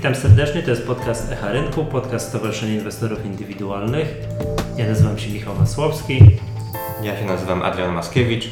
Witam serdecznie, to jest podcast Echa Rynku, podcast Stowarzyszenia Inwestorów Indywidualnych. Ja nazywam się Michał Masłowski. Ja się nazywam Adrian Maskiewicz.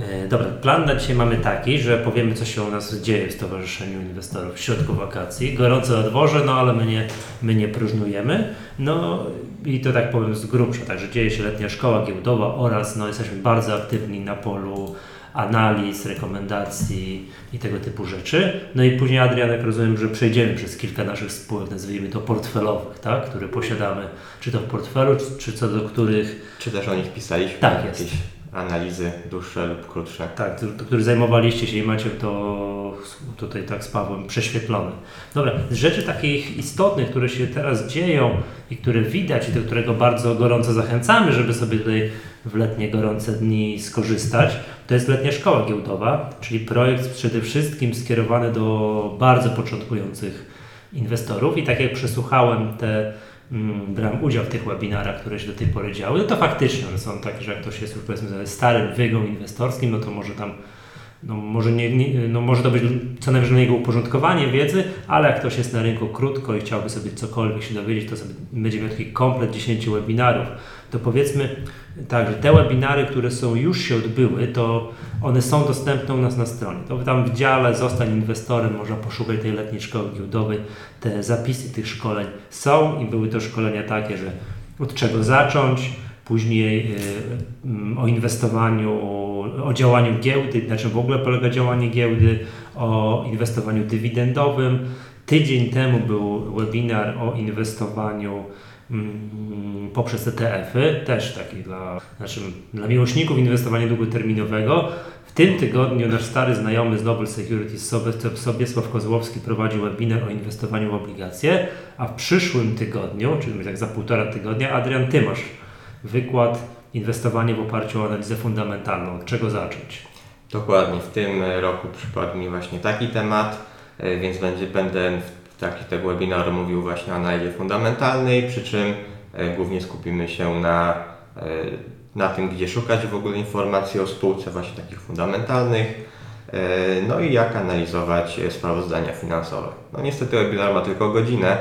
E, dobra, plan na dzisiaj mamy taki, że powiemy co się u nas dzieje w Stowarzyszeniu Inwestorów w środku wakacji. Gorąco na dworze, no ale my nie, my nie próżnujemy. No i to tak powiem z grubsza, także dzieje się letnia szkoła giełdowa oraz no, jesteśmy bardzo aktywni na polu analiz, rekomendacji i tego typu rzeczy. No i później Adrian, jak rozumiem, że przejdziemy przez kilka naszych spółek, nazwijmy to portfelowych, tak? które posiadamy, czy to w portfelu, czy, czy co do których... Czy też o nich pisaliśmy? Tak, jest. Jakieś analizy dłuższe lub krótsze. Tak, do których zajmowaliście się i macie to tutaj tak z Pawłem prześwietlone. Dobra, z rzeczy takich istotnych, które się teraz dzieją i które widać i do którego bardzo gorąco zachęcamy, żeby sobie tutaj w letnie gorące dni skorzystać, to jest letnia szkoła giełdowa, czyli projekt przede wszystkim skierowany do bardzo początkujących inwestorów. I tak jak przesłuchałem te mm, brałem udział w tych webinarach, które się do tej pory działy, no to faktycznie one są takie, że jak ktoś jest już powiedzmy starym wygą inwestorskim, no to może tam no może, nie, nie, no może to być co najwyżej na jego uporządkowanie wiedzy, ale jak ktoś jest na rynku krótko i chciałby sobie cokolwiek się dowiedzieć, to sobie będzie miał taki komplet 10 webinarów. To powiedzmy tak, że te webinary, które są już się odbyły, to one są dostępne u nas na stronie. To tam w dziale Zostań inwestorem można poszukać tej letniej szkoły giełdowej. Te zapisy tych szkoleń są i były to szkolenia takie, że od czego zacząć, później y, o inwestowaniu, o działaniu giełdy, na czym w ogóle polega działanie giełdy, o inwestowaniu dywidendowym. Tydzień temu był webinar o inwestowaniu mm, poprzez ETF-y, też taki dla, znaczy, dla miłośników inwestowania długoterminowego. W tym tygodniu nasz stary znajomy z Noble Securities Sobiesław Kozłowski prowadził webinar o inwestowaniu w obligacje, a w przyszłym tygodniu, czyli tak za półtora tygodnia, Adrian Tymasz wykład inwestowanie w oparciu o analizę fundamentalną. Od czego zacząć? Dokładnie. W tym roku przypadł mi właśnie taki temat, e, więc będzie, będę w trakcie tego webinaru mówił właśnie o analizie fundamentalnej, przy czym e, głównie skupimy się na, e, na tym, gdzie szukać w ogóle informacji o spółce właśnie takich fundamentalnych, no i jak analizować sprawozdania finansowe. No niestety webinar ma tylko godzinę,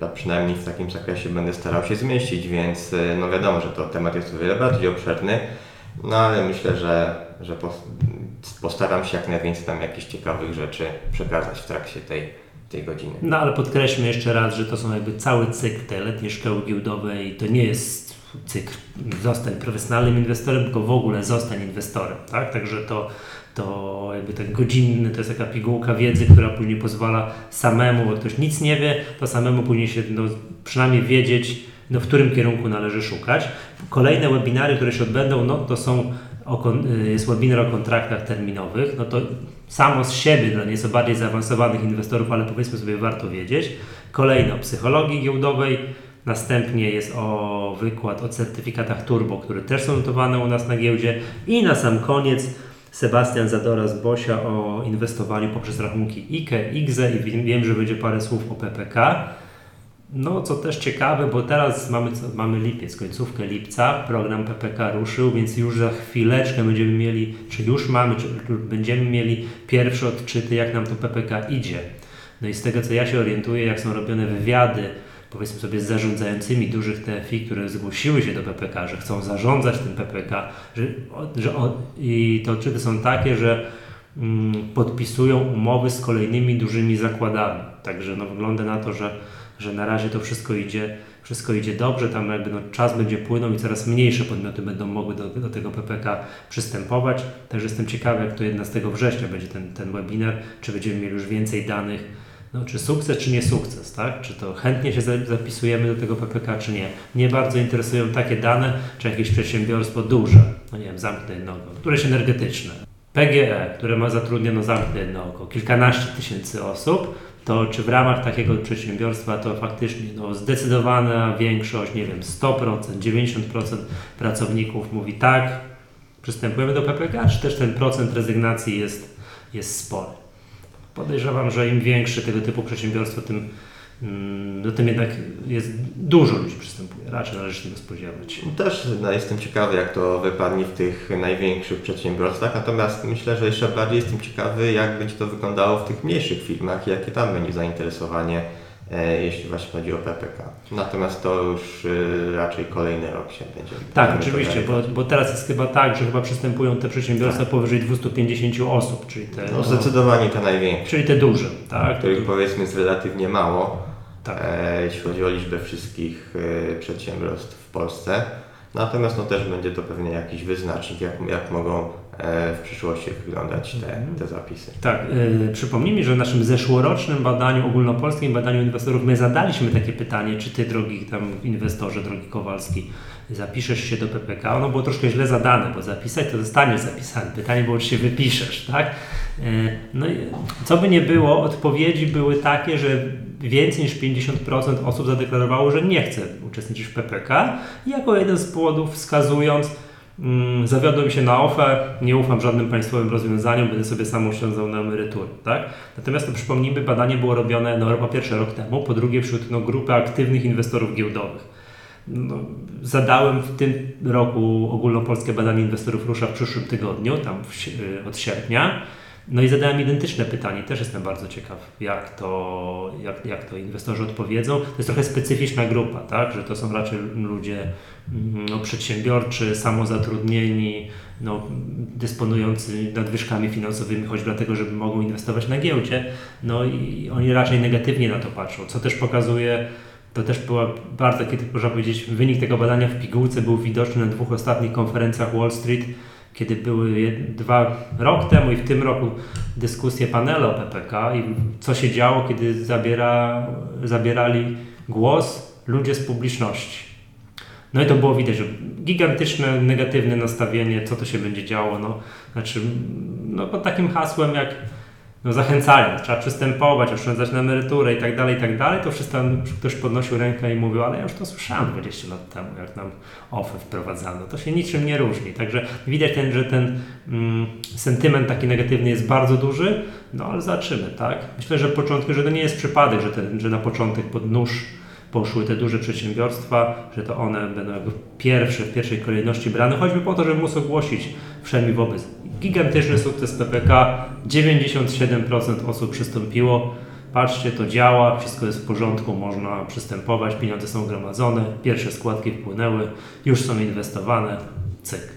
a przynajmniej w takim zakresie będę starał się zmieścić, więc no wiadomo, że to temat jest o wiele bardziej obszerny, no ale myślę, że, że postaram się jak najwięcej tam jakichś ciekawych rzeczy przekazać w trakcie tej, tej godziny. No ale podkreślmy jeszcze raz, że to są jakby cały cykl tej letniej szkoły giełdowej. To nie jest cykl zostań profesjonalnym inwestorem, tylko w ogóle zostań inwestorem. Tak? Także to, to jakby ten godzinny, to jest taka pigułka wiedzy, która później pozwala samemu, bo ktoś nic nie wie, to samemu później się no, przynajmniej wiedzieć, no, w którym kierunku należy szukać. Kolejne webinary, które się odbędą, no, to są o, y, jest webinar o kontraktach terminowych, no to samo z siebie dla nieco bardziej zaawansowanych inwestorów, ale powiedzmy sobie warto wiedzieć. Kolejno o psychologii giełdowej, następnie jest o wykład o certyfikatach turbo, które też są notowane u nas na giełdzie i na sam koniec Sebastian Zadora z Bosia o inwestowaniu poprzez rachunki IKE, IGZE i wiem, że będzie parę słów o PPK. No, co też ciekawe, bo teraz mamy, mamy lipiec, końcówkę lipca, program PPK ruszył, więc już za chwileczkę będziemy mieli, czy już mamy, czy będziemy mieli pierwsze odczyty, jak nam to PPK idzie. No i z tego, co ja się orientuję, jak są robione wywiady, powiedzmy sobie, zarządzającymi dużych TFI, które zgłosiły się do PPK, że chcą zarządzać tym PPK, że, że i te odczyty są takie, że mm, podpisują umowy z kolejnymi dużymi zakładami. Także no, wygląda na to, że że na razie to wszystko idzie, wszystko idzie dobrze, tam jakby no, czas będzie płynął i coraz mniejsze podmioty będą mogły do, do tego PPK przystępować. Także jestem ciekawy, jak to 11 września będzie ten, ten webinar, czy będziemy mieli już więcej danych, no, czy sukces, czy nie sukces, tak? Czy to chętnie się zapisujemy do tego PPK, czy nie. Mnie bardzo interesują takie dane, czy jakieś przedsiębiorstwo duże, no nie wiem, zamknę jedno oko, któreś energetyczne, PGE, które ma zatrudniono zamknę jedno oko, kilkanaście tysięcy osób, to czy w ramach takiego przedsiębiorstwa to faktycznie no, zdecydowana większość, nie wiem, 100%, 90% pracowników mówi tak, przystępujemy do PPK, czy też ten procent rezygnacji jest, jest spory. Podejrzewam, że im większy tego typu przedsiębiorstwo, tym, mm, no tym jednak jest dużo ludzi przystępuje, raczej należy się tego spodziewać. Też no, jestem ciekawy, jak to wypadnie w tych największych przedsiębiorstwach, natomiast myślę, że jeszcze bardziej jestem ciekawy, jak będzie to wyglądało w tych mniejszych firmach jakie tam będzie zainteresowanie jeśli właśnie chodzi o PPK. Natomiast to już e, raczej kolejny rok się będzie. Tak, oczywiście, bo, bo teraz jest chyba tak, że chyba przystępują te przedsiębiorstwa tak. powyżej 250 osób, czyli te. No, zdecydowanie te największe. Czyli te duże, tak? Których powiedzmy jest relatywnie mało, tak. e, jeśli chodzi o liczbę wszystkich e, przedsiębiorstw w Polsce. Natomiast no, też będzie to pewnie jakiś wyznacznik, jak, jak mogą e, w przyszłości wyglądać te, mhm. te zapisy. Tak, yy, przypomnij mi, że w naszym zeszłorocznym badaniu, ogólnopolskim badaniu inwestorów, my zadaliśmy takie pytanie, czy ty, drogi tam inwestorze, drogi Kowalski, zapiszesz się do PPK. Ono było troszkę źle zadane, bo zapisać to zostanie zapisane. Pytanie było, czy się wypiszesz, tak? E, no i co by nie było, odpowiedzi były takie, że więcej niż 50% osób zadeklarowało, że nie chce uczestniczyć w PPK jako jeden z powodów wskazując, zawiodłem się na OFE, nie ufam żadnym państwowym rozwiązaniom, będę sobie sam oszczędzał na emeryturę. Tak? Natomiast to przypomnijmy, badanie było robione no, po pierwsze rok temu, po drugie wśród no, grupy aktywnych inwestorów giełdowych. No, zadałem w tym roku ogólnopolskie badanie inwestorów rusza w przyszłym tygodniu, tam w, od sierpnia. No i zadałem identyczne pytanie, też jestem bardzo ciekaw, jak to, jak, jak to inwestorzy odpowiedzą. To jest trochę specyficzna grupa, tak? że to są raczej ludzie mm, no, przedsiębiorczy, samozatrudnieni, no, dysponujący nadwyżkami finansowymi, choć dlatego, żeby mogą inwestować na giełdzie. No i oni raczej negatywnie na to patrzą, co też pokazuje, to też była bardzo, kiedy można powiedzieć, wynik tego badania w pigułce był widoczny na dwóch ostatnich konferencjach Wall Street, kiedy były dwa rok temu i w tym roku dyskusje panele o PPK i co się działo, kiedy zabiera, zabierali głos ludzie z publiczności. No i to było widać, że gigantyczne, negatywne nastawienie, co to się będzie działo. No, znaczy, no pod takim hasłem jak no, zachęcali, trzeba przystępować, oszczędzać na emeryturę i tak dalej, i tak dalej, to wszyscy ktoś podnosił rękę i mówił, ale ja już to słyszałem 20 lat temu, jak nam OFE wprowadzano. To się niczym nie różni. Także widać ten, że ten mm, sentyment taki negatywny jest bardzo duży, no ale zobaczymy, tak? Myślę, że początku, że to nie jest przypadek, że, ten, że na początek pod nóż poszły te duże przedsiębiorstwa, że to one będą jakby pierwsze, w pierwszej kolejności brane, choćby po to, żeby móc ogłosić wszemi wobec. Gigantyczny sukces PPK, 97% osób przystąpiło. Patrzcie, to działa, wszystko jest w porządku, można przystępować, pieniądze są gromadzone, pierwsze składki wpłynęły, już są inwestowane, cyk.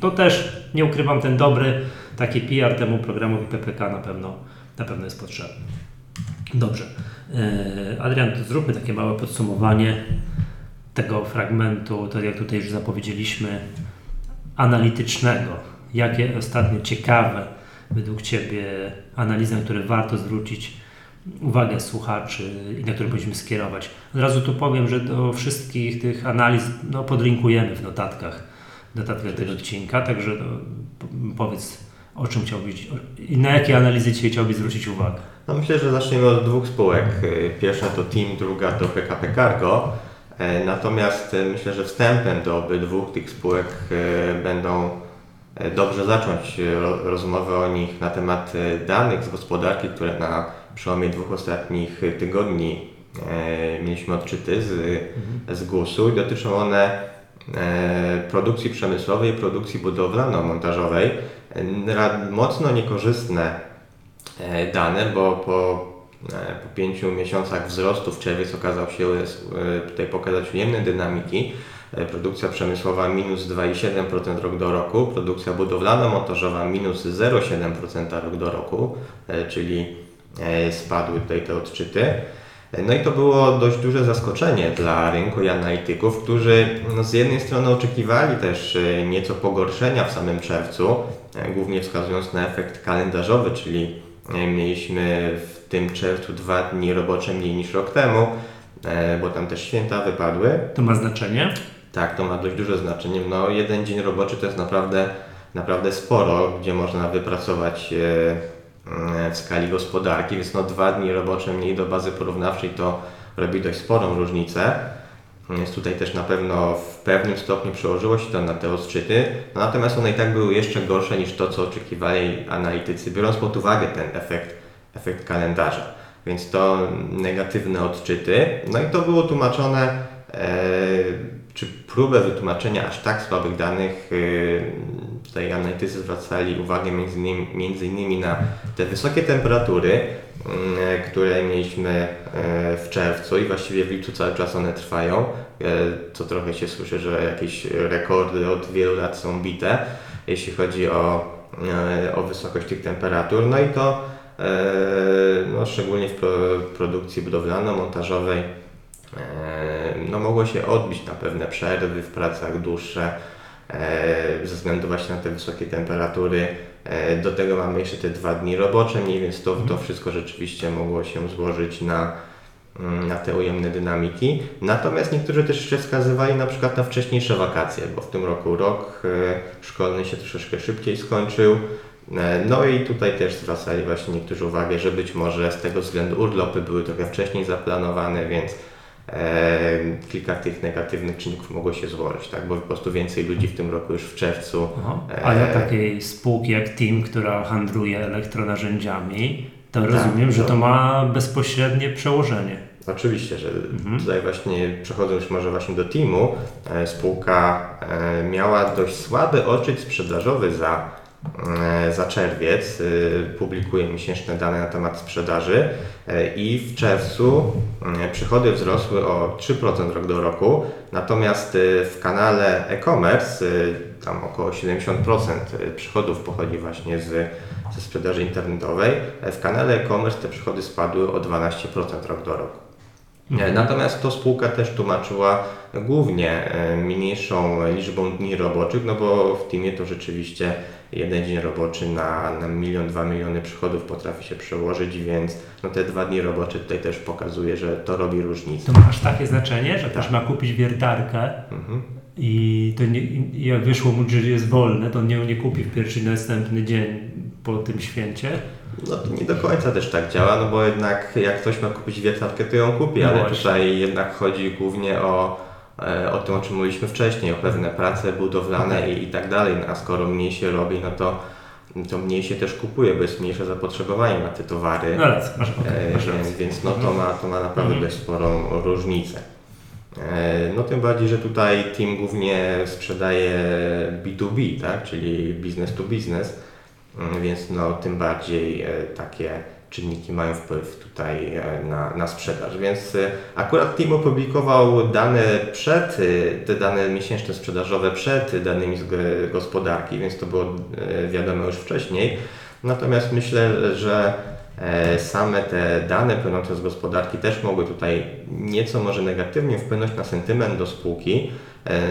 To też, nie ukrywam, ten dobry taki PR temu programowi PPK na pewno, na pewno jest potrzebny. Dobrze. E, Adrian, zróbmy takie małe podsumowanie tego fragmentu, tak jak tutaj już zapowiedzieliśmy, analitycznego. Jakie ostatnio ciekawe według Ciebie analizy, na które warto zwrócić uwagę słuchaczy i na które powinniśmy skierować. Od razu tu powiem, że do wszystkich tych analiz no, podlinkujemy w notatkach, notatkach tego odcinka, także no, powiedz o czym chciałbyś i na jakie analizy dzisiaj chciałbyś zwrócić uwagę. No myślę, że zaczniemy od dwóch spółek. Pierwsza to Team, druga to PKP Cargo. E, natomiast e, myślę, że wstępem do obydwu tych spółek e, będą dobrze zacząć rozmowę o nich na temat danych z gospodarki, które na przełomie dwóch ostatnich tygodni mieliśmy odczyty z, mhm. z GUS-u i dotyczą one produkcji przemysłowej produkcji budowlano-montażowej. Mocno niekorzystne E, dane, bo po, e, po pięciu miesiącach wzrostu w czerwiec okazał się e, tutaj pokazać ujemne dynamiki. Produkcja przemysłowa minus 2,7% rok do roku, produkcja budowlano-montażowa minus 0,7% rok do roku, czyli spadły tutaj te odczyty. No i to było dość duże zaskoczenie dla rynku i analityków, którzy no z jednej strony oczekiwali też nieco pogorszenia w samym czerwcu, głównie wskazując na efekt kalendarzowy, czyli Mieliśmy w tym czerwcu dwa dni robocze mniej niż rok temu, e, bo tam też święta wypadły. To ma znaczenie? Tak, to ma dość duże znaczenie. No, jeden dzień roboczy to jest naprawdę, naprawdę sporo, gdzie można wypracować e, w skali gospodarki, więc no, dwa dni robocze mniej do bazy porównawczej to robi dość sporą różnicę. Więc tutaj też na pewno w pewnym stopniu przełożyło się to na te odczyty, no natomiast one i tak były jeszcze gorsze niż to, co oczekiwali analitycy, biorąc pod uwagę ten efekt, efekt kalendarza. więc to negatywne odczyty. No i to było tłumaczone, czy próbę wytłumaczenia aż tak słabych danych, tutaj analitycy zwracali uwagę między innymi, między innymi na te wysokie temperatury, które mieliśmy e, w czerwcu i właściwie w lipcu cały czas one trwają. Co e, trochę się słyszy, że jakieś rekordy od wielu lat są bite, jeśli chodzi o, e, o wysokość tych temperatur. No i to no, szczególnie w produkcji budowlano-montażowej no, mogło się odbić na pewne przerwy w pracach dłuższe ze względu właśnie na te wysokie temperatury. E, do tego mamy jeszcze te dwa dni robocze, mniej więc to, to mhm. wszystko rzeczywiście mogło się złożyć na, mm, na te ujemne dynamiki. Natomiast niektórzy też jeszcze wskazywali na przykład na wcześniejsze wakacje, bo w tym roku rok e, szkolny się troszeczkę szybciej skończył. E, no i tutaj też zwracali właśnie niektórzy uwagę, że być może z tego względu urlopy były trochę wcześniej zaplanowane, więc kilka tych negatywnych czynników mogło się złożyć, tak? bo po prostu więcej ludzi w tym roku już w czerwcu. Aha. A dla takiej spółki jak Team, która handluje elektronarzędziami, to tak, rozumiem, że to ma bezpośrednie przełożenie. Oczywiście, że mhm. tutaj właśnie przechodząc może właśnie do Teamu, e, spółka e, miała dość słaby odczyt sprzedażowy za E, za czerwiec e, publikuje miesięczne dane na temat sprzedaży e, i w czerwcu przychody wzrosły o 3% rok do roku, natomiast w kanale e-commerce tam około 70% przychodów pochodzi właśnie z, ze sprzedaży internetowej. W kanale e-commerce te przychody spadły o 12% rok do roku. Mhm. Natomiast to spółka też tłumaczyła głównie mniejszą liczbą dni roboczych, no bo w teamie to rzeczywiście jeden dzień roboczy na, na milion, dwa miliony przychodów potrafi się przełożyć, więc no te dwa dni robocze tutaj też pokazuje, że to robi różnicę. To ma aż takie znaczenie, że ktoś ma kupić wiertarkę mhm. i to nie, jak wyszło mu, że jest wolne, to nie, nie kupi w pierwszy następny dzień po tym święcie. No to nie do końca też tak działa, no bo jednak jak ktoś ma kupić wiertarkę, to ją kupi, no ale właśnie. tutaj jednak chodzi głównie o o tym, o czym mówiliśmy wcześniej, o pewne prace budowlane i, i tak dalej. No, a skoro mniej się robi, no to, to mniej się też kupuje, bo jest mniejsze zapotrzebowanie na te towary. No raz, masz, e, masz więc, więc no, to, mhm. ma, to ma naprawdę mhm. dość sporą różnicę. E, no tym bardziej, że tutaj team głównie sprzedaje B2B, tak? czyli business to business, mm, więc no tym bardziej takie czynniki mają wpływ tutaj e, na, na sprzedaż. Więc e, akurat Team opublikował dane przed, e, te dane miesięczne sprzedażowe przed danymi z gospodarki, więc to było wiadomo już wcześniej. Natomiast myślę, że same te dane płynące z gospodarki też mogły tutaj nieco może negatywnie wpłynąć na sentyment do spółki,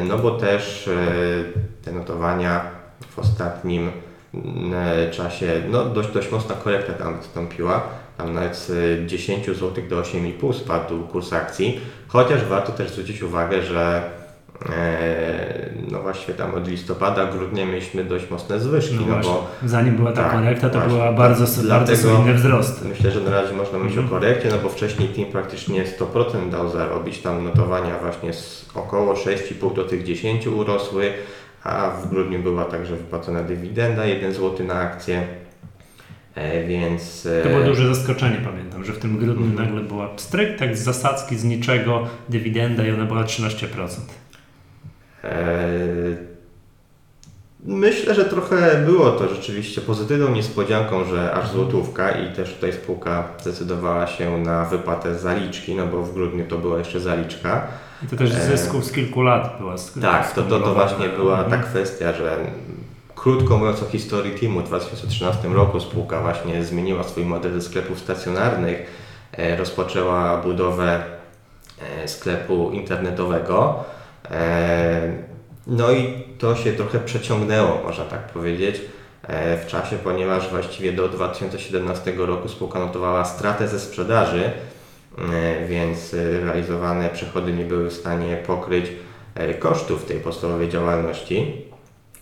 no bo też te notowania w ostatnim czasie no, dość, dość mocna korekta tam wystąpiła. Tam nawet z 10 zł do 8,5 spadł kurs akcji. Chociaż warto też zwrócić uwagę, że e, no właściwie tam od listopada, grudnia mieliśmy dość mocne zwyżki. No, no bo, zanim była ta tak, korekta, to właśnie, była bardzo, bardzo solidne wzrosty. Myślę, że na razie można mówić mm. o mhm. korekcie, no bo wcześniej Team praktycznie 100% dał zarobić, tam notowania właśnie z około 6,5 do tych 10 urosły a w grudniu była także wypłacona dywidenda 1 zł na akcję. E, więc... To było e, duże zaskoczenie, pamiętam, że w tym grudniu mm. nagle była pstryk, tak z zasadzki, z niczego, dywidenda i ona była 13%. E, myślę, że trochę było to rzeczywiście pozytywną niespodzianką, że aż złotówka i też tutaj spółka zdecydowała się na wypłatę zaliczki, no bo w grudniu to była jeszcze zaliczka. I to też zysków z kilku lat była. Tak, to, to, to właśnie była ta mhm. kwestia, że krótko mówiąc o historii Teamu, w 2013 roku spółka właśnie zmieniła swój model ze sklepów stacjonarnych, e, rozpoczęła budowę e, sklepu internetowego. E, no i to się trochę przeciągnęło, można tak powiedzieć, w czasie, ponieważ właściwie do 2017 roku spółka notowała stratę ze sprzedaży, E, więc e, realizowane przychody nie były w stanie pokryć e, kosztów tej podstawowej działalności.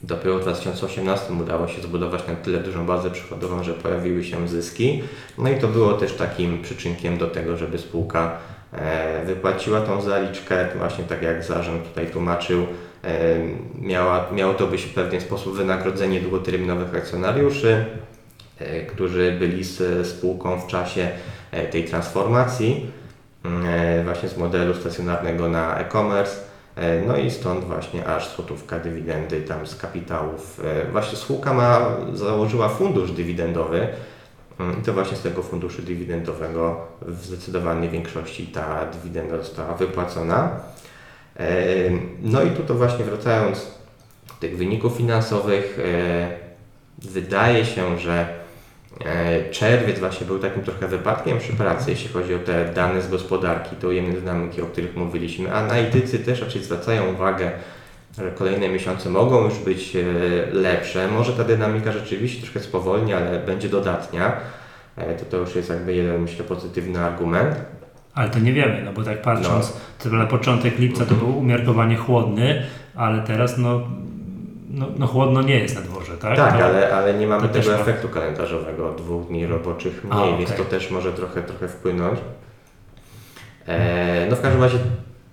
Dopiero w 2018 udało się zbudować na tyle dużą bazę przychodową, że pojawiły się zyski. No i to było też takim przyczynkiem do tego, żeby spółka wypłaciła tą zaliczkę, właśnie tak jak zarząd tutaj tłumaczył, miała, miało to być w pewien sposób wynagrodzenie długoterminowych akcjonariuszy, którzy byli z spółką w czasie e, tej transformacji e, właśnie z modelu stacjonarnego na e-commerce. E, No i stąd właśnie aż złotówka dywidendy tam z kapitałów. E, Właśnie spółka ma, założyła fundusz dywidendowy mm, i to właśnie z tego funduszu dywidendowego w zdecydowanej większości ta dywidenda została wypłacona. No i tu to właśnie wracając do tych wyników finansowych, e, wydaje się, że e, czerwiec właśnie był takim trochę wypadkiem przy pracy, jeśli chodzi o te dane z gospodarki, te ujemne dynamiki, o których mówiliśmy. Analitycy też raczej zwracają uwagę, że kolejne miesiące mogą już być e, lepsze. Może ta dynamika rzeczywiście trochę spowolni, ale będzie dodatnia. To to już jest jakby jeden, myślę, pozytywny argument. Ale to nie wiemy, no bo tak patrząc, to na początek lipca to był umiarkowanie chłodny, ale teraz no, no, no chłodno nie jest na dworze, tak? Tak, to, ale, ale nie mamy tego efektu kalendarzowego, dwóch dni roboczych A, mniej, okej. więc to też może trochę, trochę wpłynąć. E, no w każdym razie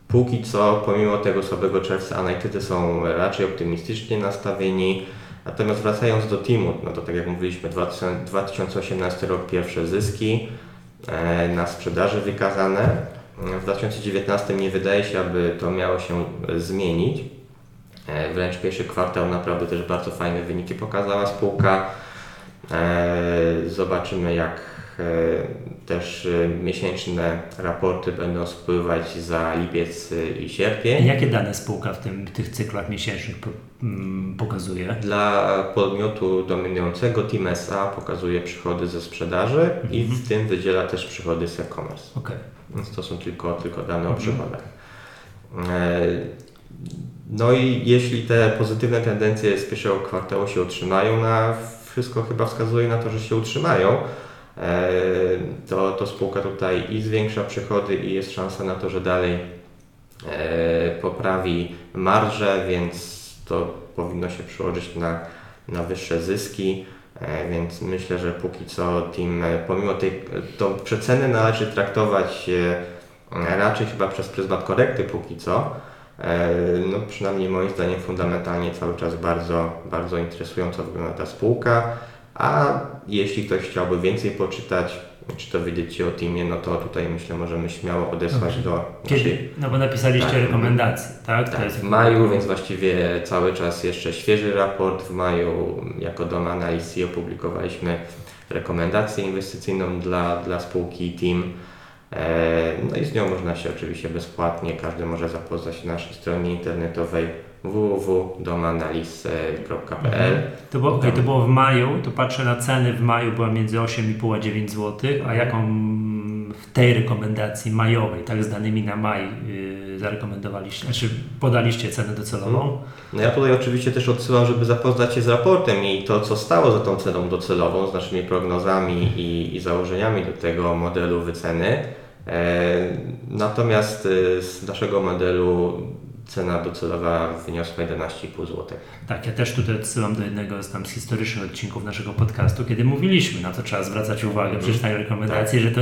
póki co, pomimo tego słabego czerwca, analitycy są raczej optymistycznie nastawieni. Natomiast wracając do teamu, no to tak jak mówiliśmy, 2000 2018 rok pierwsze zyski na sprzedaży wykazane. W 2019 nie wydaje się, aby to miało się e, zmienić. E, Wręcz pierwszy kwartał naprawdę też bardzo fajne wyniki pokazała spółka. E, Zobaczymy jak e, też e, miesięczne raporty będą spływać za lipiec e, i sierpień. Jakie dane spółka w tym, tych cyklach miesięcznych pokazuje? Dla podmiotu dominującego Team SA pokazuje przychody ze sprzedaży i w tym wydziela też przychody z e-commerce. Okej. Więc to są tylko, tylko dane o przychodach. E, No i jeśli te pozytywne tendencje z pierwszego kwartału się utrzymają, na wszystko chyba wskazuje na to, że się utrzymają, e, to, to spółka tutaj i zwiększa przychody i jest szansa na to, że dalej e, poprawi marże, więc to powinno się przełożyć na, na wyższe zyski. E, Więc myślę, że póki co team, e, pomimo tej tą przecenę należy traktować e, raczej chyba przez pryzmat korekty póki co. No przynajmniej moim zdaniem fundamentalnie cały czas bardzo, bardzo interesująco wygląda ta spółka. A jeśli ktoś chciałby więcej poczytać, czy to wiedzieć o teamie, no to tutaj myślę możemy śmiało odesłać do Kiedy? naszej No bo napisaliście Tak. rekomendacje, tak? Tak, jest w maju, więc właściwie cały czas jeszcze świeży raport. W maju jako Dom Analizy opublikowaliśmy rekomendację inwestycyjną dla, dla spółki Team. E, No i z nią można się oczywiście bezpłatnie, każdy może zapoznać się na naszej stronie internetowej www.domanaliz.pl To było, Tam. to było w maju, to patrzę na ceny w maju była między 8,5 a 9 zł, a jaką w tej rekomendacji majowej, tak z danymi na maj yy, zarekomendowaliście, znaczy podaliście cenę docelową? No ja tutaj oczywiście też odsyłam, żeby zapoznać się z raportem i to, co stało za tą ceną docelową, z naszymi prognozami i, i założeniami do tego modelu wyceny. E, natomiast e, z naszego modelu cena docelowa wyniosła 11,5 zł. Tak, ja też tutaj odsyłam do jednego z tam z historycznych odcinków naszego podcastu, kiedy mówiliśmy, na co trzeba zwracać uwagę przy czytaniu rekomendacji, że to,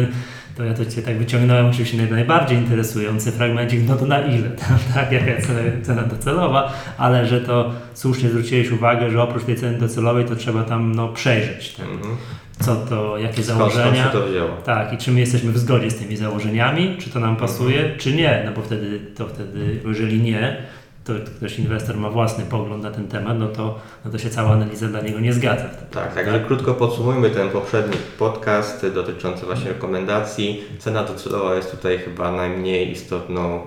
to ja to Cię tak wyciągnąłem oczywiście naj- najbardziej interesujący fragmencik, no to na ile, tak, jaka jest cena, cena docelowa, ale że to słusznie zwróciłeś uwagę, że oprócz tej ceny docelowej to trzeba tam no, przejrzeć, tak, Mhm. Co to, jakie Skąd, skąd założenia. się to wzięło? Tak, i czy my jesteśmy w zgodzie z tymi założeniami, czy to nam pasuje, czy nie, no bo wtedy, to wtedy, jeżeli nie, to ktoś inwestor ma własny pogląd na ten temat, no to, no to się cała analiza dla niego nie zgadza. Tak, także krótko podsumujmy ten poprzedni podcast dotyczący właśnie rekomendacji. Cena docelowa jest tutaj chyba najmniej istotną,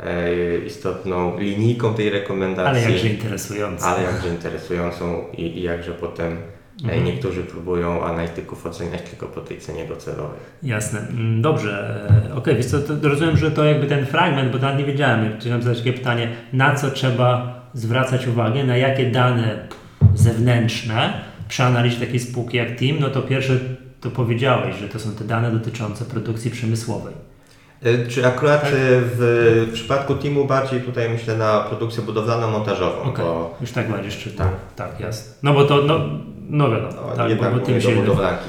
e, istotną linijką tej rekomendacji. Ale jakże interesujące. ale jakże interesującą i, i jakże potem e, niektórzy próbują analityków oceniać tylko po tej cenie docelowej. Jasne, Mm, dobrze. e, Okej, wiesz co, to rozumiem, że to jakby ten fragment, bo nawet nie wiedziałem, chciałem zadać takie pytanie, na co trzeba zwracać uwagę, na jakie dane zewnętrzne przy analizie takiej spółki jak Team, no to pierwsze to powiedziałeś, że to są te dane dotyczące produkcji przemysłowej. E, Czy akurat Tak. e, w przypadku teamu bardziej tutaj myślę na produkcję budowlano-montażową, Okej, bo już tak bardziej czy Tak. tak, jasne. No bo to, no, no wiadomo, no, tak, bo, jednak bo głównie tym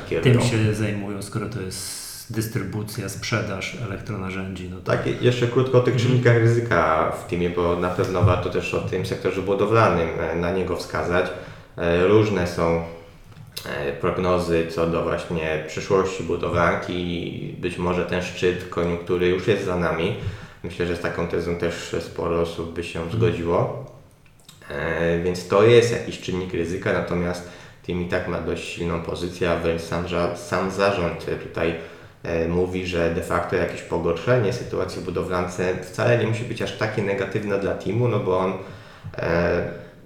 się, tym się zajmują, skoro to jest dystrybucja, sprzedaż elektronarzędzi, no to Tak, jeszcze krótko o tych Mhm. czynnikach ryzyka w teamie, bo na pewno warto też o tym sektorze budowlanym e, na niego wskazać. E, Różne są e, prognozy co do właśnie przyszłości budowlanki. Być może ten szczyt koniunktury już jest za nami. Myślę, że z taką tezą też sporo osób by się zgodziło. E, więc to jest jakiś czynnik ryzyka, natomiast Team i tak ma dość silną pozycję, a wręcz sam, sam zarząd tutaj e, mówi, że de facto jakieś pogorszenie sytuacji budowlance wcale nie musi być aż takie negatywne dla teamu, no bo on e,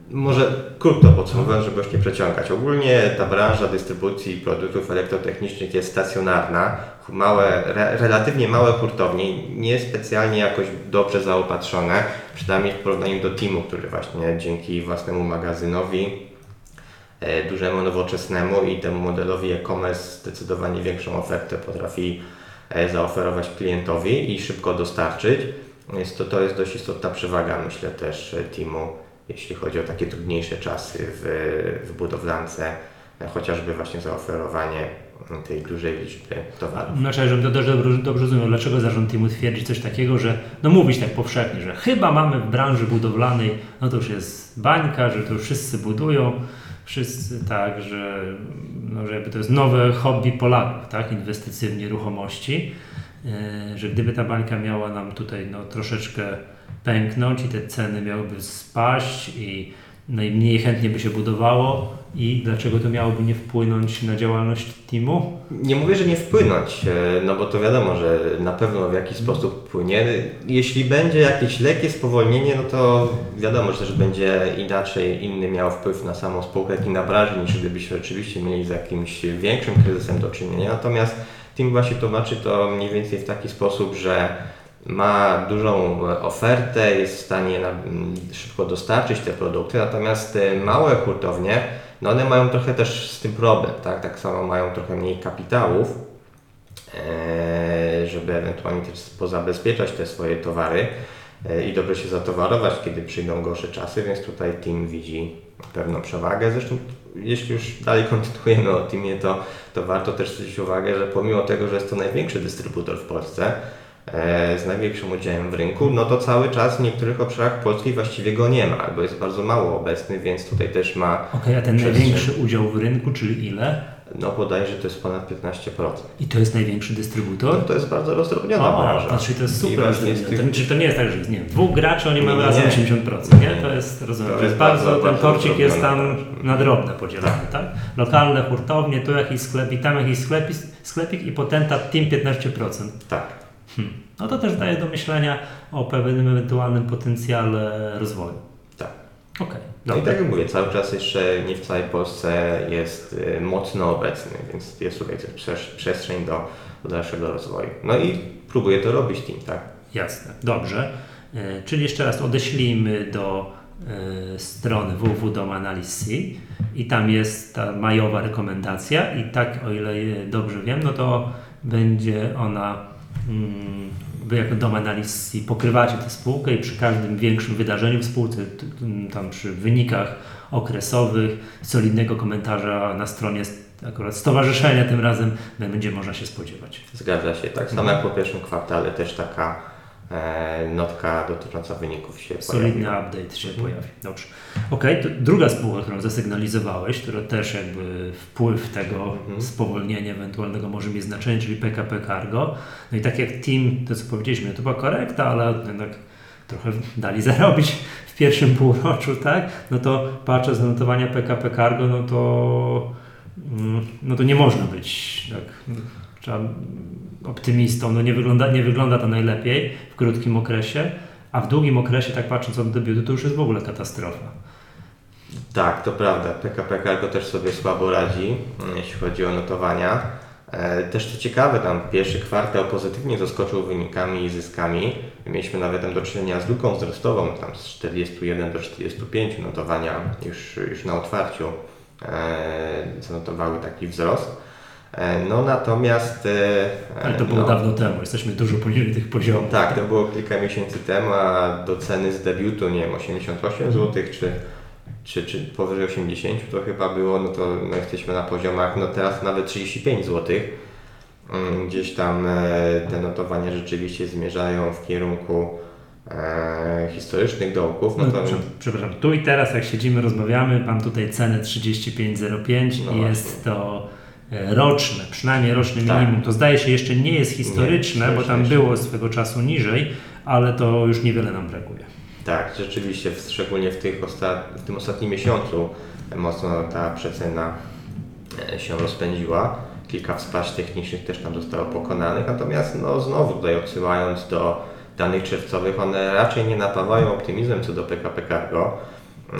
może krótko podsumowując, żeby już nie przeciągać. Ogólnie ta branża dystrybucji produktów elektrotechnicznych jest stacjonarna, małe, re, relatywnie małe hurtownie, nie specjalnie jakoś dobrze zaopatrzone, przynajmniej w porównaniu do teamu, który właśnie dzięki własnemu magazynowi E, dużemu, nowoczesnemu i temu modelowi e-commerce zdecydowanie większą ofertę potrafi e, zaoferować klientowi i szybko dostarczyć. Jest to, to jest dość istotna przewaga, myślę też e, teamu, jeśli chodzi o takie trudniejsze czasy w, w budowlance, chociażby właśnie zaoferowanie tej dużej liczby towarów. Znaczy, żebym to dobrze, dobrze rozumiał, dlaczego zarząd teamu twierdzi coś takiego, że no mówić tak powszechnie, że chyba mamy w branży budowlanej, no to już jest bańka, że to już wszyscy budują, wszyscy tak, że, no, że jakby to jest nowe hobby Polaków, tak, inwestycje w nieruchomości, yy, że gdyby ta bańka miała nam tutaj no, troszeczkę pęknąć i te ceny miałyby spaść i no i mniej chętnie by się budowało i dlaczego to miałoby nie wpłynąć na działalność teamu? Nie mówię, że nie wpłynąć, e, no bo to wiadomo, że na pewno w jakiś sposób wpłynie. Jeśli będzie jakieś lekkie spowolnienie, no to wiadomo, że też będzie inaczej, inny miał wpływ na samą spółkę, jak i na branżę, niż gdybyśmy rzeczywiście mieli z jakimś większym kryzysem do czynienia. Natomiast team właśnie tłumaczy to mniej więcej w taki sposób, że ma dużą ofertę, jest w stanie szybko dostarczyć te produkty, natomiast małe hurtownie, no one mają trochę też z tym problem, tak, tak samo mają trochę mniej kapitałów, e, żeby ewentualnie też pozabezpieczać te swoje towary e, i dobrze się zatowarować, kiedy przyjdą gorsze czasy, więc tutaj team widzi pewną przewagę. Zresztą jeśli już dalej kontynuujemy o teamie, to, to warto też zwrócić uwagę, że pomimo tego, że jest to największy dystrybutor w Polsce, E, z największym udziałem w rynku, no to cały czas w niektórych obszarach Polski właściwie go nie ma, albo jest bardzo mało obecny, więc tutaj też ma. Okej, okay, a ten największy udział w rynku, czyli ile? No bodajże to jest ponad 15%. I to jest największy dystrybutor? No, to jest bardzo rozdrobniona branża. Znaczy to jest super rozdrobnione. Tych... To, czy to nie jest tak, że nie wiem, dwóch graczy, oni mają razem 80%, nie? To jest, rozumiem, to jest bardzo, bardzo, ten torcik jest tam na drobne podzielony, tak. tak? Lokalne hurtownie, tu jakiś sklepik, tam jakiś sklepik, sklepik i potentat team 15%. Tak. Hmm. No to też daje do myślenia o pewnym ewentualnym potencjale rozwoju. Tak. Okej. Okay, no i tak jak mówię, cały czas jeszcze nie w całej Polsce jest y, mocno obecny, więc jest tutaj też przestrzeń do, do dalszego rozwoju. No i próbuję to robić team, tak? Jasne, dobrze. Y, czyli jeszcze raz odeślijmy do y, strony www.domanaliz.c i tam jest ta majowa rekomendacja i tak, o ile dobrze wiem, no to będzie ona wy jako dom analiz pokrywacie tę spółkę i przy każdym większym wydarzeniu w spółce, tam przy wynikach okresowych, solidnego komentarza na stronie akurat stowarzyszenia tym razem będzie można się spodziewać. Zgadza się, tak samo jak po pierwszym kwartale też taka notka dotycząca wyników się Solidny pojawi. update się mhm. pojawi. Dobrze. Ok, druga spółka, którą zasygnalizowałeś, która też jakby wpływ tego mhm. spowolnienia ewentualnego może mieć znaczenie, czyli PKP Cargo. No i tak jak Team, to co powiedzieliśmy, to była korekta, ale jednak trochę dali zarobić w pierwszym półroczu, tak? No to patrzę z notowania PKP Cargo, no to mm, no to nie można być tak trzeba optymistą. No nie wygląda, nie wygląda to najlepiej w krótkim okresie, a w długim okresie, tak patrząc od debiutu, to już jest w ogóle katastrofa. Tak, to prawda. PKP Cargo też sobie słabo radzi, jeśli chodzi o notowania. E, też co ciekawe, tam pierwszy kwartał pozytywnie zaskoczył wynikami i zyskami. Mieliśmy nawet tam do czynienia z luką wzrostową, tam z 41 do 45 notowania już, już na otwarciu e, zanotowały taki wzrost. E, no natomiast... E, Ale to było no, dawno temu, jesteśmy dużo poniżej tych poziomów. Tak, to było kilka miesięcy temu, a do ceny z debiutu, nie wiem, 88 zł czy, czy, czy powyżej 80 to chyba było, no to no, jesteśmy na poziomach, no teraz nawet 35 zł. Mm, gdzieś tam e, te notowania rzeczywiście zmierzają w kierunku e, historycznych dołków, no No, to prze- przepraszam, tu i teraz jak siedzimy, rozmawiamy, mam tutaj cenę 35,05 No i jest to e, roczne, przynajmniej roczne Tak. minimum. To zdaje się jeszcze nie jest historyczne, Nie, bo tam było swego czasu niżej, ale to już niewiele nam brakuje. Tak, rzeczywiście, szczególnie w, tych osta- w tym ostatnim miesiącu mocno ta przecena e, się rozpędziła. Kilka wsparć technicznych też tam zostało pokonanych, natomiast no, znowu tutaj odsyłając do danych czerwcowych, one raczej nie napawają optymizmem co do PKP Cargo.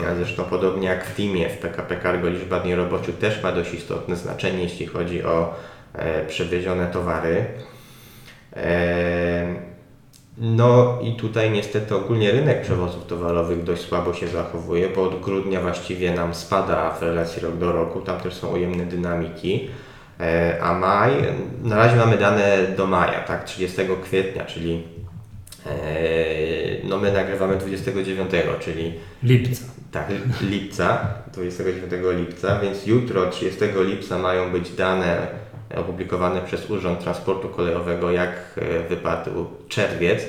E, Zresztą podobnie jak w teamie w PKP Cargo liczba dni roboczych też ma dość istotne znaczenie, jeśli chodzi o e, przewiezione towary. E, no i tutaj niestety ogólnie rynek przewozów towarowych dość słabo się zachowuje, bo od grudnia właściwie nam spada w relacji rok do roku, tam też są ujemne dynamiki. E, A maj, na razie mamy dane do maja, tak, 30 kwietnia, czyli e, no my nagrywamy 29, czyli Lipca. Tak, lipca, 29 lipca, więc jutro, 30 lipca mają być dane opublikowane przez Urząd Transportu Kolejowego, jak e, wypadł czerwiec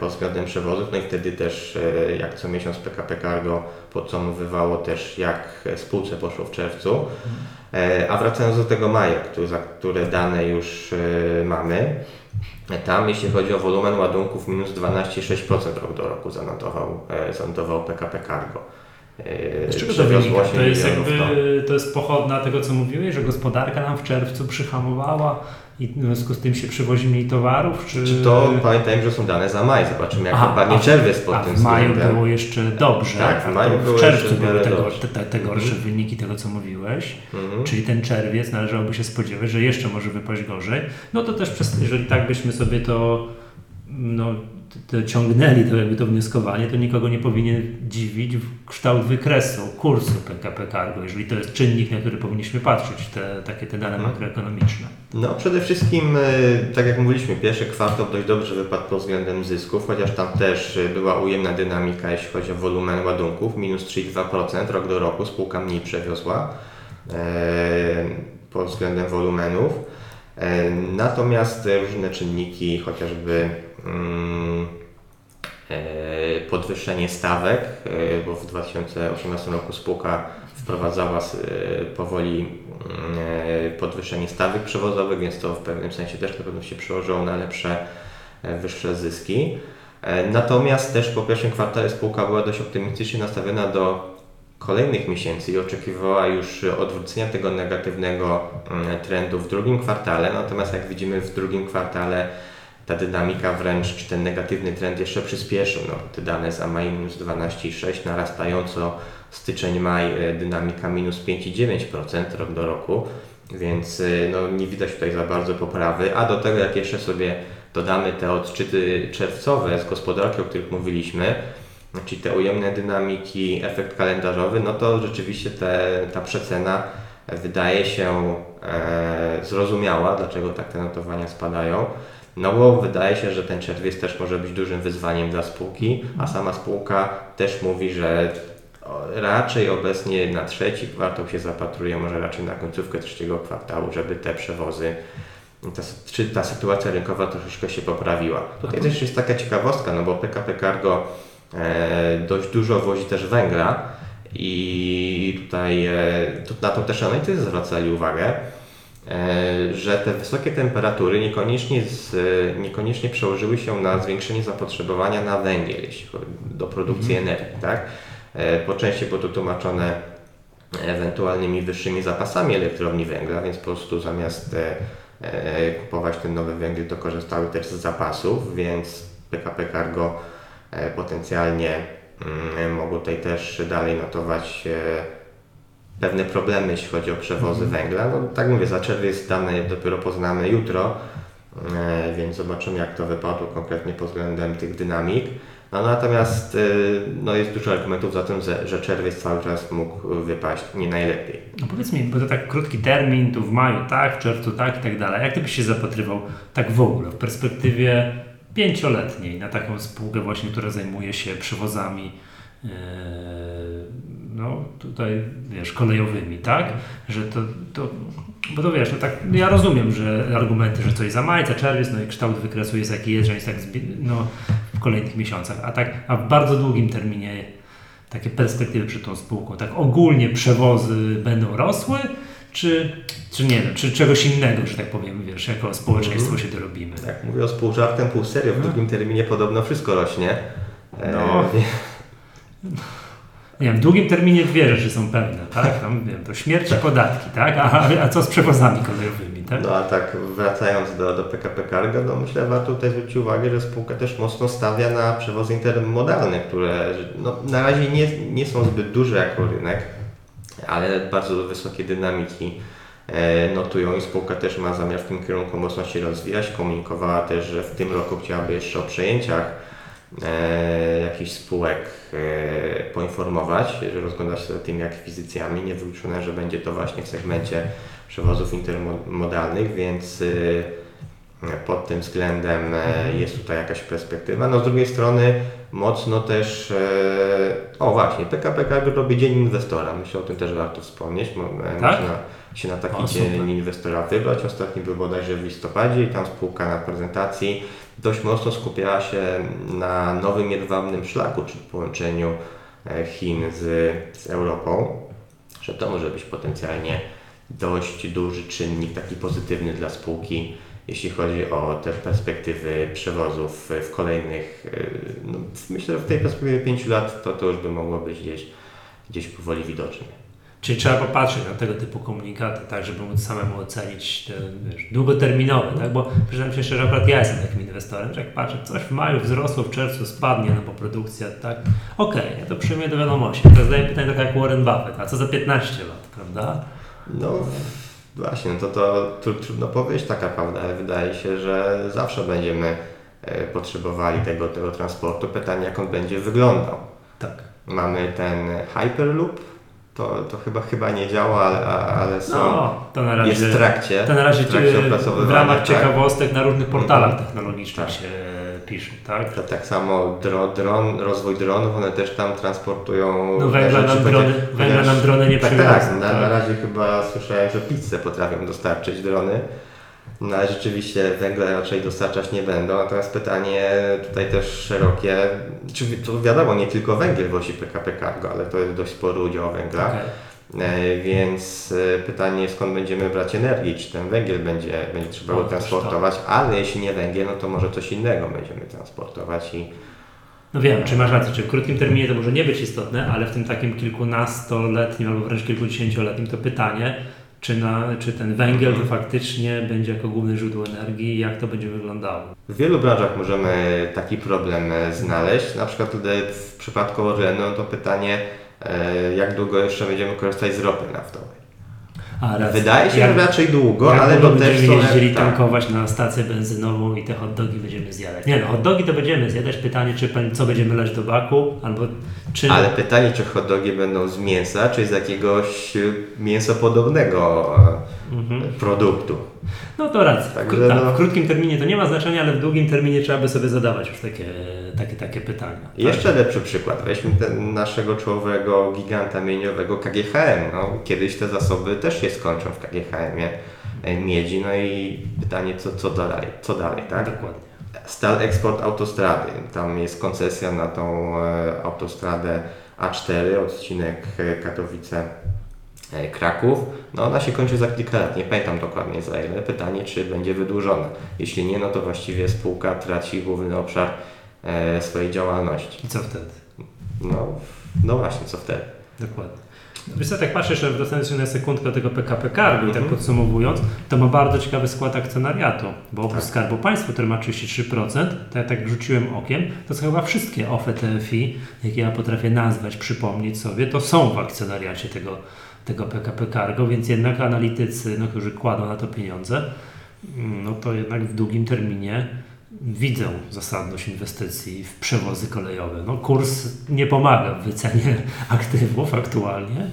pod względem przewozów, no i wtedy też e, jak co miesiąc PKP Cargo podsumowywało też jak spółce poszło w czerwcu. E, A wracając do tego maja, który, za które dane już e, mamy, tam jeśli chodzi o wolumen ładunków minus 12,6% rok do roku zanotował, zanotował PKP Cargo. Z czego to wynika? 8 To jest jakby, to jest pochodna tego, co mówiłeś, że gospodarka nam w czerwcu przyhamowała i w związku z tym się przywozi mniej towarów, czy... Czy to pamiętajmy, że są dane za maj, zobaczymy jak w- czerwiec pod A tym w maju względem. było jeszcze dobrze, Tak, w maju było w czerwcu były te, te, te, gorsze Mhm. wyniki tego, co mówiłeś. Mhm. Czyli ten czerwiec należałoby się spodziewać, że jeszcze może wypaść gorzej. No to też, przez, jeżeli tak byśmy sobie to no, to, ciągnęli, to jakby to wnioskowanie, to nikogo nie powinien dziwić w kształt wykresu, kursu PKP Cargo, jeżeli to jest czynnik, na który powinniśmy patrzeć, te, takie te dane Mhm. makroekonomiczne. No przede wszystkim, e, tak jak mówiliśmy, pierwszy kwartał dość dobrze wypadł pod względem zysków, chociaż tam też e, była ujemna dynamika, jeśli chodzi o wolumen ładunków, minus 3,2% rok do roku, spółka mniej przewiozła e, pod względem wolumenów. Natomiast różne czynniki, chociażby podwyższenie stawek, e, bo w 2018 roku spółka wprowadzała e, powoli mm, e, podwyższenie stawek przewozowych, więc to w pewnym sensie też na pewno się przełożyło na lepsze, e, wyższe zyski. E, Natomiast też po pierwszym kwartale spółka była dość optymistycznie nastawiona do kolejnych miesięcy i oczekiwała już odwrócenia tego negatywnego mm, trendu w drugim kwartale. Natomiast jak widzimy w drugim kwartale ta dynamika wręcz, czy ten negatywny trend jeszcze przyspieszył. No, te dane za maj minus 12,6 narastająco styczeń-maj dynamika minus 5,9% rok do roku, więc e, no, nie widać tutaj za bardzo poprawy. A do tego jak jeszcze sobie dodamy te odczyty czerwcowe z gospodarki, o których mówiliśmy, czyli te ujemne dynamiki, efekt kalendarzowy, no to rzeczywiście te, ta przecena wydaje się e, zrozumiała, dlaczego tak te notowania spadają. No bo wydaje się, że ten czerwiec też może być dużym wyzwaniem dla spółki, a sama spółka też mówi, że raczej obecnie na trzeci kwartał się zapatruje, może raczej na końcówkę trzeciego kwartału, żeby te przewozy, ta, czy ta sytuacja rynkowa troszeczkę się poprawiła. Tutaj też jest taka ciekawostka, no bo PKP Cargo e, dość dużo wozi też węgla i tutaj e, to, na to też analitycy zwracali uwagę, że te wysokie temperatury niekoniecznie, z, niekoniecznie przełożyły się na zwiększenie zapotrzebowania na węgiel, jeśli chodzi do produkcji energii, tak? E, Po części było to tłumaczone ewentualnymi wyższymi zapasami elektrowni węgla, więc po prostu zamiast e, e, kupować ten nowy węgiel, to korzystały też z zapasów, więc PKP Cargo e, potencjalnie mm, mogło tutaj też dalej notować e, pewne problemy, jeśli chodzi o przewozy węgla. No, tak mówię, za czerwiec dane dopiero poznamy jutro, e, więc zobaczymy jak to wypadło konkretnie pod względem tych dynamik. No, natomiast e, no, jest dużo argumentów za tym, że, czerwiec cały czas mógł wypaść nie najlepiej. No powiedz mi, bo to tak krótki termin, tu w maju tak, w czerwcu tak i tak dalej. Jak ty byś się zapatrywał tak w ogóle, w perspektywie pięcioletniej na taką spółkę właśnie, która zajmuje się przewozami e, no tutaj wiesz, kolejowymi, tak? Że to, to bo to wiesz, no tak, ja rozumiem, że argumenty, że coś za maj, za czerwiec, no i kształt wykresu jest jaki jest, że jest tak no, w kolejnych miesiącach. A tak, a w bardzo długim terminie takie perspektywy przed tą spółką, tak ogólnie przewozy będą rosły, czy, czy nie wiem, czy czegoś innego, że tak powiem, wiesz, jako społeczeństwo Mhm. się dorobimy. Tak, mówię o pół żartem, pół serio. W No. drugim terminie podobno wszystko rośnie. E, No. Nie wiem, w długim terminie dwie rzeczy są pewne, tak? Tam, wiem, to śmierć i podatki, tak? A, a co z przewozami kolejowymi, tak? No a tak wracając do, do PKP Cargo, no myślę, warto tutaj zwrócić uwagę, że spółka też mocno stawia na przewozy intermodalne, które no, na razie nie, nie są zbyt duże jako rynek, ale bardzo wysokie dynamiki e, notują i spółka też ma zamiar w tym kierunku mocno się rozwijać. Komunikowała też, że w tym roku chciałaby jeszcze o przejęciach e, jakichś spółek e, poinformować, że rozgląda się za tymi akwizycjami. Niewykluczone, że będzie to właśnie w segmencie przewozów intermodalnych, więc e, pod tym względem e, jest tutaj jakaś perspektywa. No z drugiej strony mocno też, e, o właśnie, PKP Cargo robi Dzień Inwestora. Myślę, o tym też warto wspomnieć. E, Tak? Można się na taki O, super. Dzień Inwestora wybrać. Ostatni był bodajże w listopadzie i tam spółka na prezentacji dość mocno skupiała się na nowym jedwabnym szlaku, czyli połączeniu e, Chin z, z Europą, że to może być potencjalnie dość duży czynnik taki pozytywny dla spółki, jeśli chodzi o te perspektywy przewozów w kolejnych, e, no, myślę, że w tej perspektywie 5 lat to, to już by mogło być gdzieś, gdzieś powoli widoczne. Czyli trzeba popatrzeć na tego typu komunikaty, tak, żeby móc samemu ocenić te wiesz, długoterminowe, tak? Bo przyznam się szczerze, akurat ja jestem takim inwestorem, że jak patrzę, coś w maju wzrosło, w czerwcu spadnie, no bo produkcja, tak? Okej, ja to przyjmuję do wiadomości. Teraz zadaję pytanie tak jak Warren Buffett, a co za 15 lat, prawda? No właśnie, no to, to tru- trudno powiedzieć taka prawda, ale wydaje się, że zawsze będziemy e, potrzebowali tego, tego transportu. Pytanie, jak on będzie wyglądał. Tak. Mamy ten Hyperloop, to, to chyba, chyba nie działa, ale, ale są, No, to na razie... jest w trakcie, To na razie w trakcie w ramach tak. ciekawostek na różnych portalach Mhm. technologicznych Tak. się pisze, tak? To tak samo dro, dron, rozwój dronów, one też tam transportują No węgla nam chociaż- drony, węgla nam drony nie Tak, przywiozą. tak. Na, na razie chyba słyszałem, że pizzę potrafią dostarczyć drony. No ale rzeczywiście węgla raczej dostarczać nie będą. Natomiast pytanie tutaj też szerokie, czy to wiadomo, nie tylko węgiel wozi PKP Cargo, ale to jest dość spory udział węgla. Okej. E, Więc e, pytanie skąd będziemy brać energię, czy ten węgiel będzie, będzie trzeba No, transportować, ale jeśli nie węgiel, no to może coś innego będziemy transportować i No wiem, czy masz rację, czy w krótkim terminie to może nie być istotne, ale w tym takim kilkunastoletnim albo wręcz kilkudziesięcioletnim to pytanie, czy, na, czy ten węgiel to faktycznie będzie jako główne źródło energii i jak to będzie wyglądało. W wielu branżach możemy taki problem e, znaleźć. Na przykład tutaj w przypadku Orlenu to pytanie, jak długo jeszcze będziemy korzystać z ropy naftowej. A racja. Wydaje się, jak, że raczej długo, jak ale to też będziemy jeździli tak. tankować na stację benzynową i te hot dogi będziemy zjadać. Nie no, hot dogi to będziemy zjadać. Pytanie, czy co będziemy lać do baku, albo czy... Ale pytanie, czy hot dogi będą z mięsa, czy z jakiegoś e, mięsopodobnego e, Mhm. produktu. No to racja. Także tak, no- W krótkim terminie to nie ma znaczenia, ale w długim terminie trzeba by sobie zadawać już takie, takie, takie pytania. tak? Jeszcze lepszy przykład. Weźmy ten naszego czołowego giganta mieniowego KGHM. No, kiedyś te zasoby też się skończą w KGHM-ie e, miedzi. No i pytanie, co, co dalej? Co dalej, tak? Dokładnie. Stal Eksport Autostrady. Tam jest koncesja na tą e, autostradę A4, odcinek e, Katowice. E, Kraków, no ona się kończy za kilka lat, nie pamiętam dokładnie za ile. Pytanie, czy będzie wydłużona. Jeśli nie, no to właściwie spółka traci główny obszar e, swojej działalności. I co wtedy? No, no właśnie, co wtedy? Dokładnie. Wiesz co, tak patrzę jeszcze, wracając się na sekundkę tego PKP Cargo i tak Mhm. podsumowując, to ma bardzo ciekawy skład akcjonariatu, bo oprócz Tak. Skarbu Państwa, który ma 33%, to ja tak rzuciłem okiem, to są chyba wszystkie OFE TFI, jakie ja potrafię nazwać, przypomnieć sobie, to są w akcjonariacie tego, tego PKP Cargo, więc jednak analitycy, no, którzy kładą na to pieniądze, mm, no to jednak w długim terminie widzę zasadność inwestycji w przewozy kolejowe. No, kurs nie pomaga w wycenie aktywów aktualnie,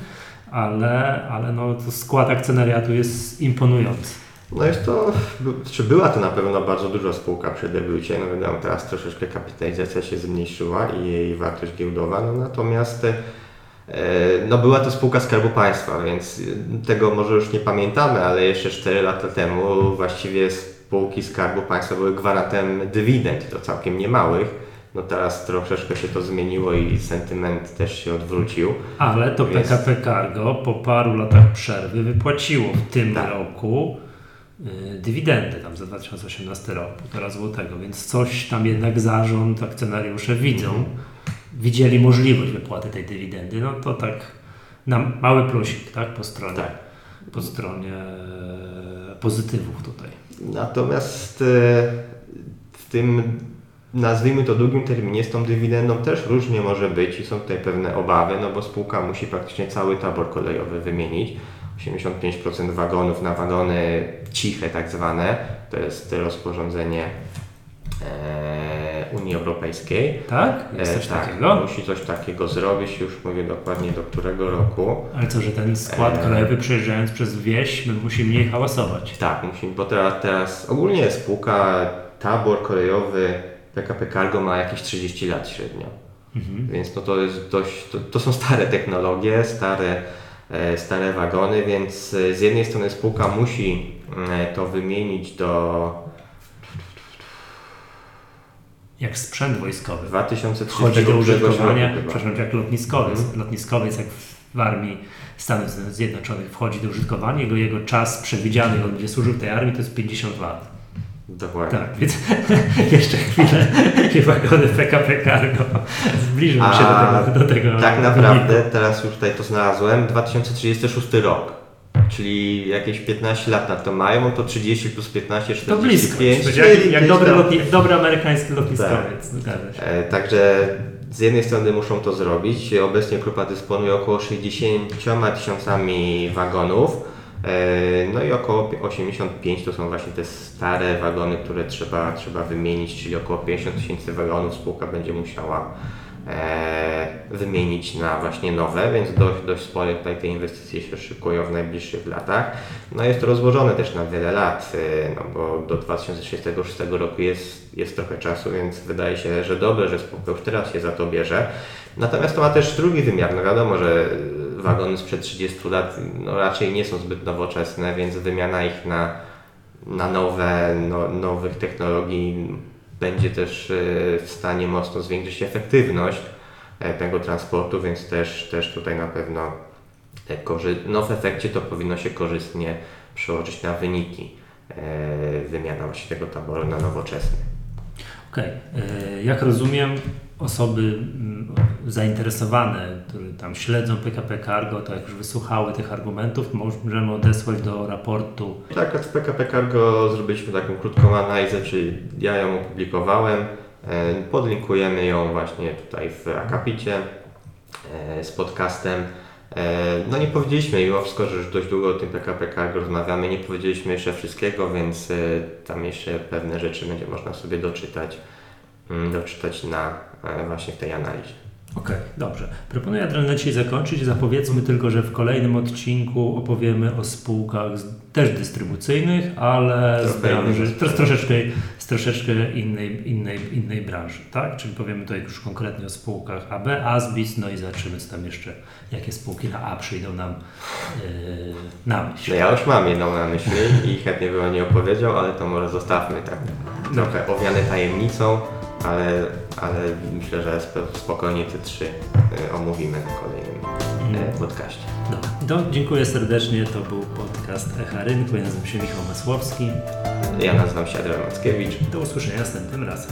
ale, ale no, to skład akcjonariatu jest imponujący. No jest to, czy była to na pewno bardzo duża spółka przy debiucie, no wiadomo, teraz troszeczkę kapitalizacja się zmniejszyła i jej wartość giełdowa, no natomiast e, no była to spółka Skarbu Państwa, więc tego może już nie pamiętamy, ale jeszcze 4 lata temu właściwie spółki Skarbu Państwa były gwarantem dywidend, to całkiem niemałych, No teraz troszeczkę się to zmieniło i sentyment też się odwrócił. Ale to Więc- PKP Cargo po paru latach przerwy wypłaciło w tym Tak. roku y, dywidendę tam za 2018 rok, półtora złotego, więc coś tam jednak zarząd, akcjonariusze widzą, Mhm. widzieli możliwość wypłaty tej dywidendy, no to tak na mały plusik, tak, po stronie, Tak. po stronie e, pozytywów tutaj. Natomiast e, w tym, nazwijmy to długim terminie, z tą dywidendą też różnie może być i są tutaj pewne obawy, no bo spółka musi praktycznie cały tabor kolejowy wymienić. 85% wagonów na wagony ciche tak zwane, to jest rozporządzenie e, Unii Europejskiej. Tak? Jest E, coś tak, takiego? musi coś takiego zrobić, już mówię dokładnie do którego roku. Ale co, że ten skład E. kolejowy przejeżdżając przez wieś musi mniej hałasować? Tak, musi, bo teraz, teraz ogólnie spółka, tabor kolejowy PKP Cargo ma jakieś 30 lat średnio. Mhm. Więc no to jest dość, to, to są stare technologie, stare, e, stare wagony, więc z jednej strony spółka musi to wymienić do Jak sprzęt wojskowy. 2030 wchodzi do któregoś użytkowania, przepraszam, jak lotniskowiec. Mhm. Lotniskowiec jak w armii Stanów Zjednoczonych wchodzi do użytkowania, jego, jego czas przewidziany, on będzie służył tej armii, to jest 50 lat. Dokładnie. Tak, więc jeszcze chwilę i wagony PKP Cargo zbliżą się do tego, do tego Tak naprawdę, teraz już tutaj to znalazłem, 2036 rok. Czyli jakieś 15 lat na to mają, to 30 plus 15, To blisko. 45. Jak, czyli jak, gdzieś dobry tam- lotni, jak dobry amerykański lotniskowiec, Tak. zgadza się. E, Także z jednej strony muszą to zrobić. Obecnie grupa dysponuje około 60 tysiącami wagonów. E, No i około 85 to są właśnie te stare wagony, które trzeba, trzeba wymienić, czyli około 50 tysięcy wagonów spółka będzie musiała wymienić na właśnie nowe, więc dość, dość spore tutaj te inwestycje się szykują w najbliższych latach. No jest to rozłożone też na wiele lat, e, no bo do 2036 roku jest, jest trochę czasu, więc wydaje się, że dobrze, że spółka już teraz się za to bierze. Natomiast to ma też drugi wymiar. No wiadomo, że wagony sprzed 30 lat no raczej nie są zbyt nowoczesne, więc wymiana ich na, na nowe, no, nowych technologii będzie też e, w stanie mocno zwiększyć efektywność e, tego transportu, więc też, też tutaj na pewno no w efekcie to powinno się korzystnie przełożyć na wyniki e, wymiana właśnie tego taboru na nowoczesny. Okej. E, Jak rozumiem, osoby mm, zainteresowane, które tam śledzą PKP Cargo, to jak już wysłuchały tych argumentów, możemy odesłać do raportu. Tak, z PKP Cargo zrobiliśmy taką krótką analizę, czyli ja ją opublikowałem, e, podlinkujemy ją właśnie tutaj w akapicie e, z podcastem. E, No nie powiedzieliśmy, mimo wszystko, że już dość długo o tym PKP Cargo rozmawiamy, nie powiedzieliśmy jeszcze wszystkiego, więc e, tam jeszcze pewne rzeczy będzie można sobie doczytać, mm, doczytać na e, właśnie w tej analizie. Okej, dobrze. Proponuję Adrian na dzisiaj zakończyć. Zapowiedzmy tylko, że w kolejnym odcinku opowiemy o spółkach też dystrybucyjnych, ale z branży, troszeczkę, z troszeczkę innej, innej, innej branży, tak? Czyli powiemy tutaj już konkretnie o spółkach AB, Asbis, no i zobaczymy, co tam jeszcze, jakie spółki na A przyjdą nam yy, na myśl. No ja już mam jedną na myśli i chętnie bym o niej opowiedział, ale to może zostawmy tak trochę owiane tajemnicą, ale, ale myślę, że sp- spokojnie te trzy y, omówimy na kolejnym y, podcaście. Dobra, to dziękuję serdecznie. To był podcast Echa Rynku. Ja nazywam się Michał Masłowski. Ja nazywam się Adrian Mackiewicz. Do usłyszenia następnym razem.